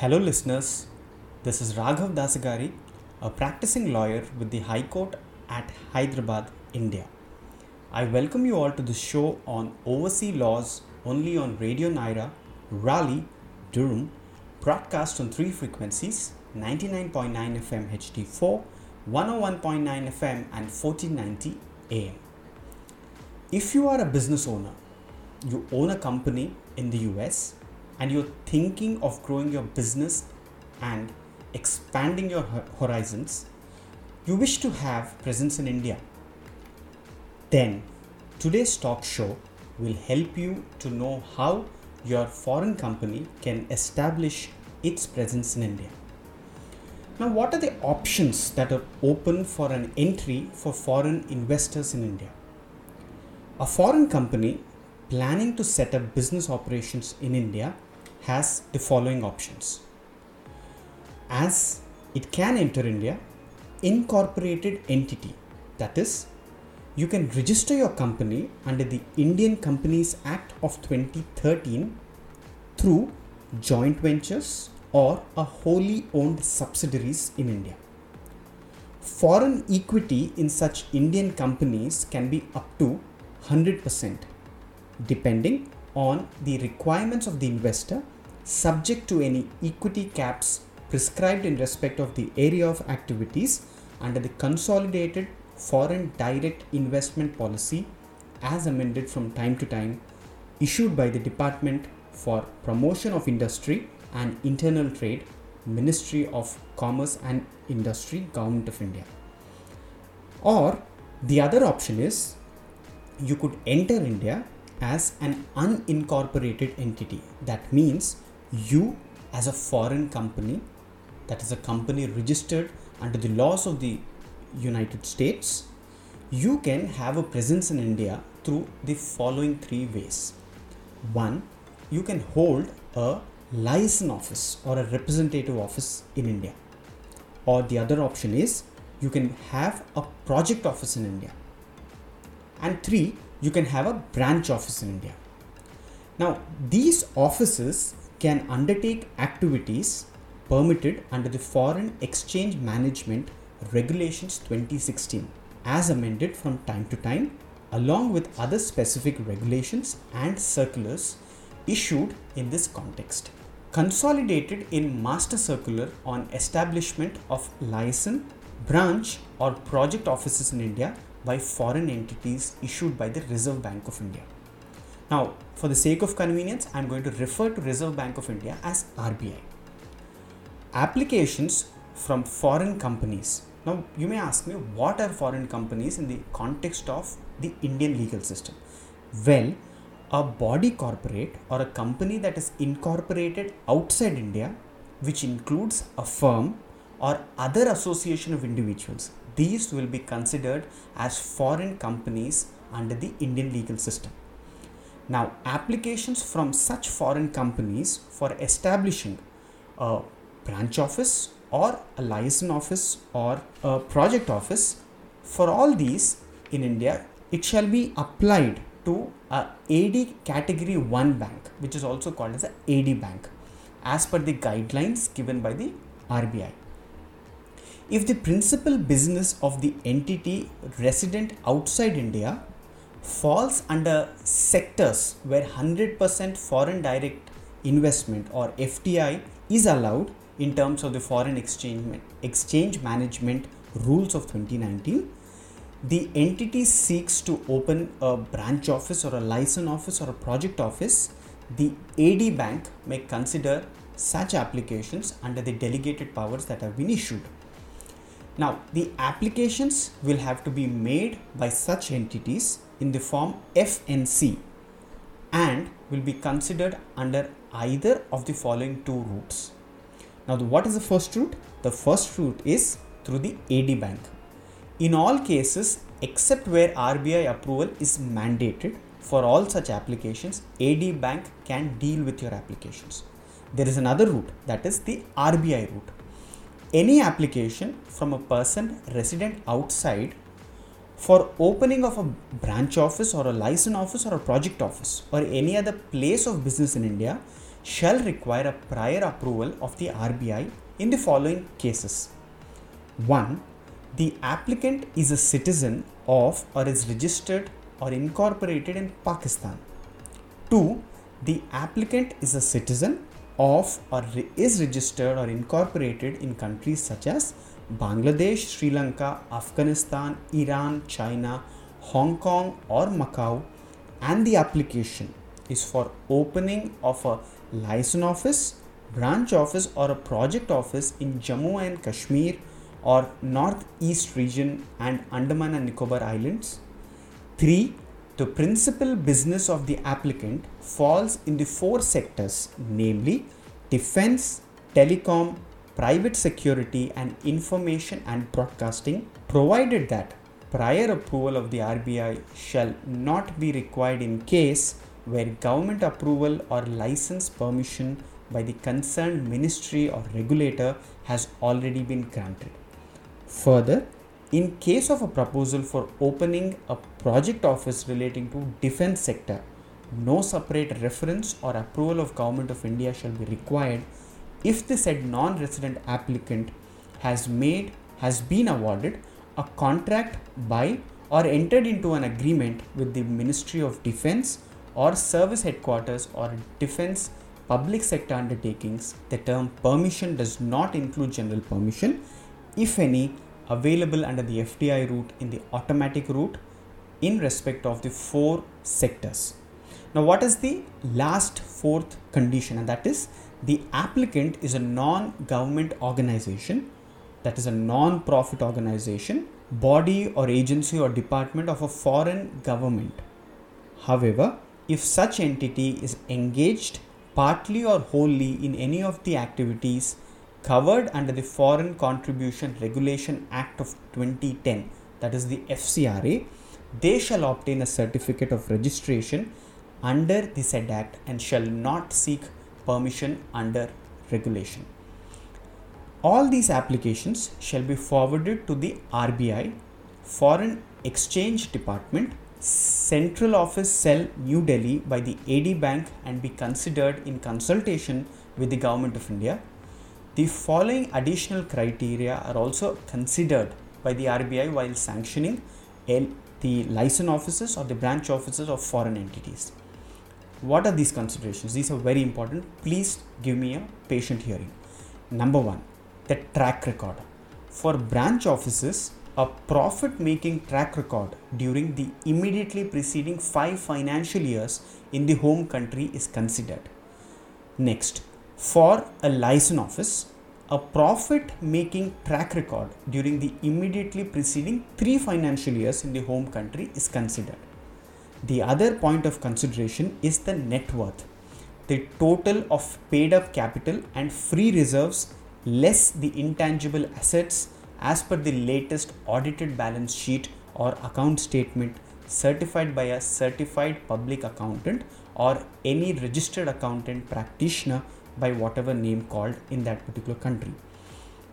Hello, listeners. This is Raghav Dasagari, a practicing lawyer with the High Court at Hyderabad, India. I welcome you all to the show on overseas laws only on Radio Nyra, Raleigh, Durham, broadcast on three frequencies 99.9 FM HD4, 101.9 FM, and 1490 AM. If you are a business owner, you own a company in the US, and you're thinking of growing your business and expanding your horizons, you wish to have presence in India, then today's talk show will help you to know how your foreign company can establish its presence in India. Now, what are the options that are open for an entry for foreign investors in India? A foreign company planning to set up business operations in India has the following options. As it can enter India, incorporated entity, that is, you can register your company under the Indian Companies Act of 2013 through joint ventures or a wholly owned subsidiaries in India. Foreign equity in such Indian companies can be up to 100% depending on the requirements of the investor subject to any equity caps prescribed in respect of the area of activities under the consolidated foreign direct investment policy as amended from time to time issued by the department for promotion of industry and internal trade ministry of commerce and industry government of india. Or the other option is you could enter india as an unincorporated entity. That means you as a foreign company that is a company registered under the laws of the united states you can have a presence in india through the following three ways. One you can hold a liaison office or a representative office in india. Or the other option is you can have a project office in india. And three you can have a branch office in india. Now these offices can undertake activities permitted under the foreign exchange management regulations 2016 as amended from time to time along with other specific regulations and circulars issued in this context. Consolidated in master circular on establishment of liaison branch or project offices in india by foreign entities issued by the reserve bank of india. Now for the sake of convenience i'm going to refer to reserve bank of india as rbi applications from foreign companies. Now you may ask me what are foreign companies in the context of the indian legal system? Well a body corporate or a company that is incorporated outside india which includes a firm or other association of individuals these will be considered as foreign companies under the indian legal system. Now applications from such foreign companies for establishing a branch office or a liaison office or a project office for all these in india it shall be applied to a ad category 1 bank which is also called as a ad bank as per the guidelines given by the rbi if the principal business of the entity resident outside india falls under sectors where 100% foreign direct investment or fdi is allowed in terms of the foreign exchange exchange management rules of 2019 the entity seeks to open a branch office or a liaison office or a project office the ad bank may consider such applications under the delegated powers that have been issued now the applications will have to be made by such entities in the form fnc and will be considered under either of the following two routes now, the, what is the first route? The first route is through the AD bank. In all cases, except where RBI approval is mandated for all such applications, AD bank can deal with your applications. There is another route that is the RBI route. Any application from a person resident outside for opening of a branch office or a liaison office or a project office or any other place of business in India shall require a prior approval of the RBI in the following cases 1. The applicant is a citizen of or is registered or incorporated in Pakistan. 2. The applicant is a citizen of or is registered or incorporated in countries such as Bangladesh, Sri Lanka, Afghanistan, Iran, China, Hong Kong, or Macau, and the application is for opening of a liaison office, branch office, or a project office in Jammu and Kashmir or Northeast region and Andaman and Nicobar Islands. 3. The principal business of the applicant falls in the four sectors, namely defense, telecom, private security, and information and broadcasting, provided that prior approval of the RBI shall not be required in case where government approval or license permission by the concerned ministry or regulator has already been granted. Further, in case of a proposal for opening a project office relating to defense sector, no separate reference or approval of government of India shall be required if the said non-resident applicant has made has been awarded a contract by or entered into an agreement with the Ministry of Defense or service headquarters or defense public sector undertakings, the term permission does not include general permission, if any, available under the FDI route in the automatic route in respect of the four sectors. Now, what is the last fourth condition? And that is the applicant is a non government organization, that is a non profit organization, body or agency or department of a foreign government. However, if such entity is engaged partly or wholly in any of the activities covered under the Foreign Contribution Regulation Act of 2010, that is the FCRA, they shall obtain a certificate of registration under the said act and shall not seek permission under regulation. All these applications shall be forwarded to the RBI, Foreign Exchange Department, Central Office Cell, New Delhi by the AD Bank and be considered in consultation with the Government of India. The following additional criteria are also considered by the RBI while sanctioning the liaison offices or the branch offices of foreign entities. What are these considerations? These are very important. Please give me a patient hearing. Number one, the track record. For branch offices, a profit making track record during the immediately preceding five financial years in the home country is considered. Next, for a liaison office, a profit making track record during the immediately preceding three financial years in the home country is considered. The other point of consideration is the net worth, the total of paid up capital and free reserves less the intangible assets as per the latest audited balance sheet or account statement certified by a certified public accountant or any registered accountant practitioner by whatever name called in that particular country.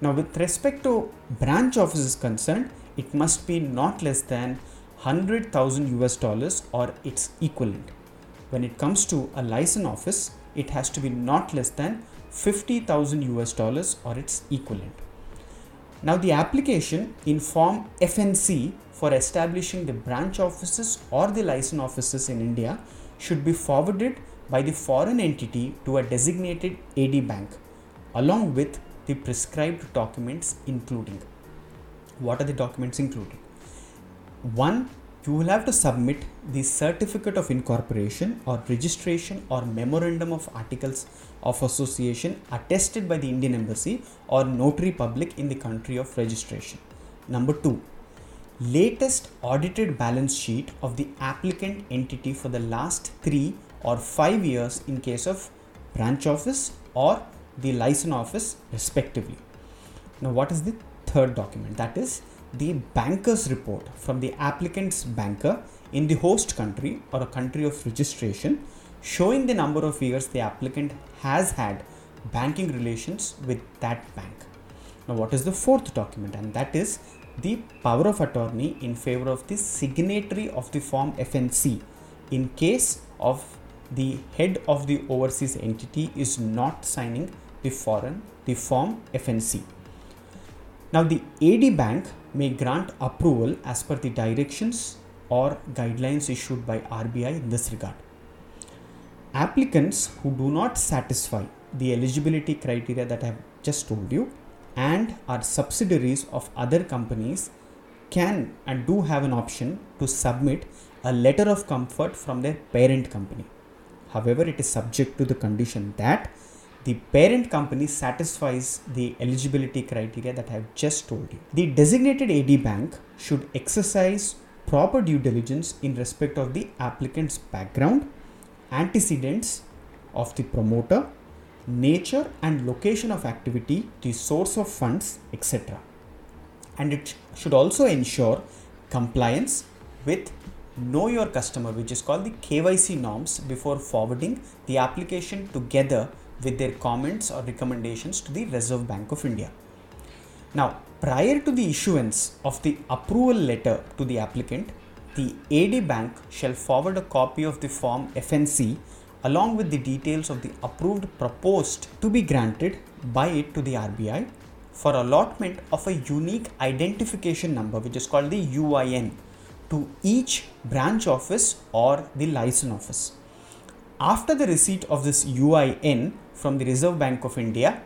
Now, with respect to branch offices concerned, it must be not less than 100,000 US dollars or its equivalent. When it comes to a liaison office, it has to be not less than 50,000 US dollars or its equivalent. Now, the application in Form FNC for establishing the branch offices or the liaison offices in India should be forwarded by the foreign entity to a designated AD bank along with the prescribed documents including what are the documents included one you will have to submit the certificate of incorporation or registration or memorandum of articles of association attested by the Indian embassy or notary public in the country of registration. Number 2 latest audited balance sheet of the applicant entity for the last 3 or 5 years in case of branch office or the liaison office respectively. Now what is the third document that is the banker's report from the applicant's banker in the host country or a country of registration showing the number of years the applicant has had banking relations with that bank. Now, what is the fourth document? And that is the power of attorney in favor of the signatory of the form FNC in case of the head of the overseas entity is not signing the foreign the form FNC. Now the AD bank may grant approval as per the directions or guidelines issued by RBI in this regard. Applicants who do not satisfy the eligibility criteria that I have just told you and are subsidiaries of other companies can and do have an option to submit a letter of comfort from their parent company. However, it is subject to the condition that the parent company satisfies the eligibility criteria that I have just told you. The designated AD bank should exercise proper due diligence in respect of the applicant's background, antecedents of the promoter, nature and location of activity, the source of funds, etc. And it should also ensure compliance with know your customer which is called the KYC norms before forwarding the application together with their comments or recommendations to the Reserve Bank of India. Now, prior to the issuance of the approval letter to the applicant, the AD bank shall forward a copy of the form FNC along with the details of the approved proposed to be granted by it to the RBI for allotment of a unique identification number which is called the UIN to each branch office or the liaison office. After the receipt of this UIN from the Reserve Bank of India,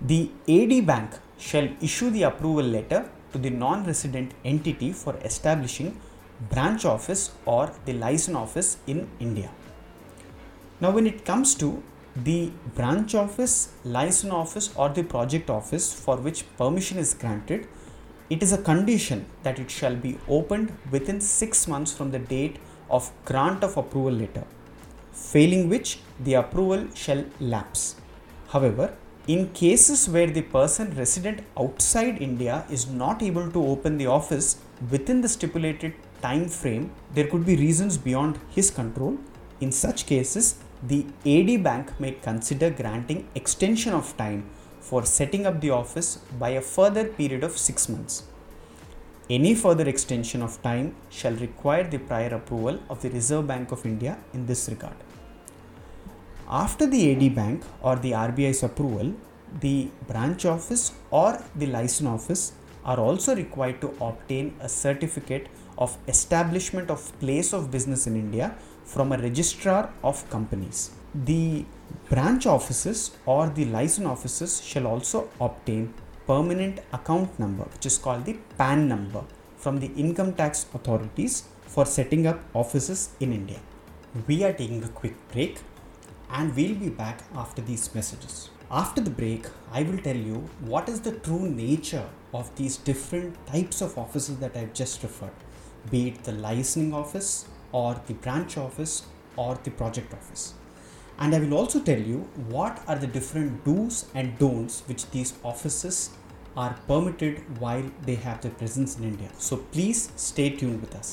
the AD bank shall issue the approval letter to the non-resident entity for establishing branch office or the liaison office in India. Now, when it comes to the branch office, liaison office, or the project office for which permission is granted, it is a condition that it shall be opened within six months from the date of grant of approval letter, failing which the approval shall lapse. However, in cases where the person resident outside India is not able to open the office within the stipulated time frame, there could be reasons beyond his control. In such cases, the AD bank may consider granting extension of time for setting up the office by a further period of 6 months. Any further extension of time shall require the prior approval of the Reserve Bank of India in this regard. After the AD bank or the RBI's approval, the branch office or the liaison office are also required to obtain a certificate of establishment of place of business in India from a registrar of companies. The branch offices or the liaison offices shall also obtain permanent account number which is called the PAN number from the income tax authorities for setting up offices in India. We are taking a quick break and we'll be back after these messages. After the break, I will tell you what is the true nature of these different types of offices that I've just referred, be it the licensing office or the branch office or the project office. And I will also tell you what are the different do's and don'ts which these offices are permitted while they have their presence in India. So please stay tuned with us.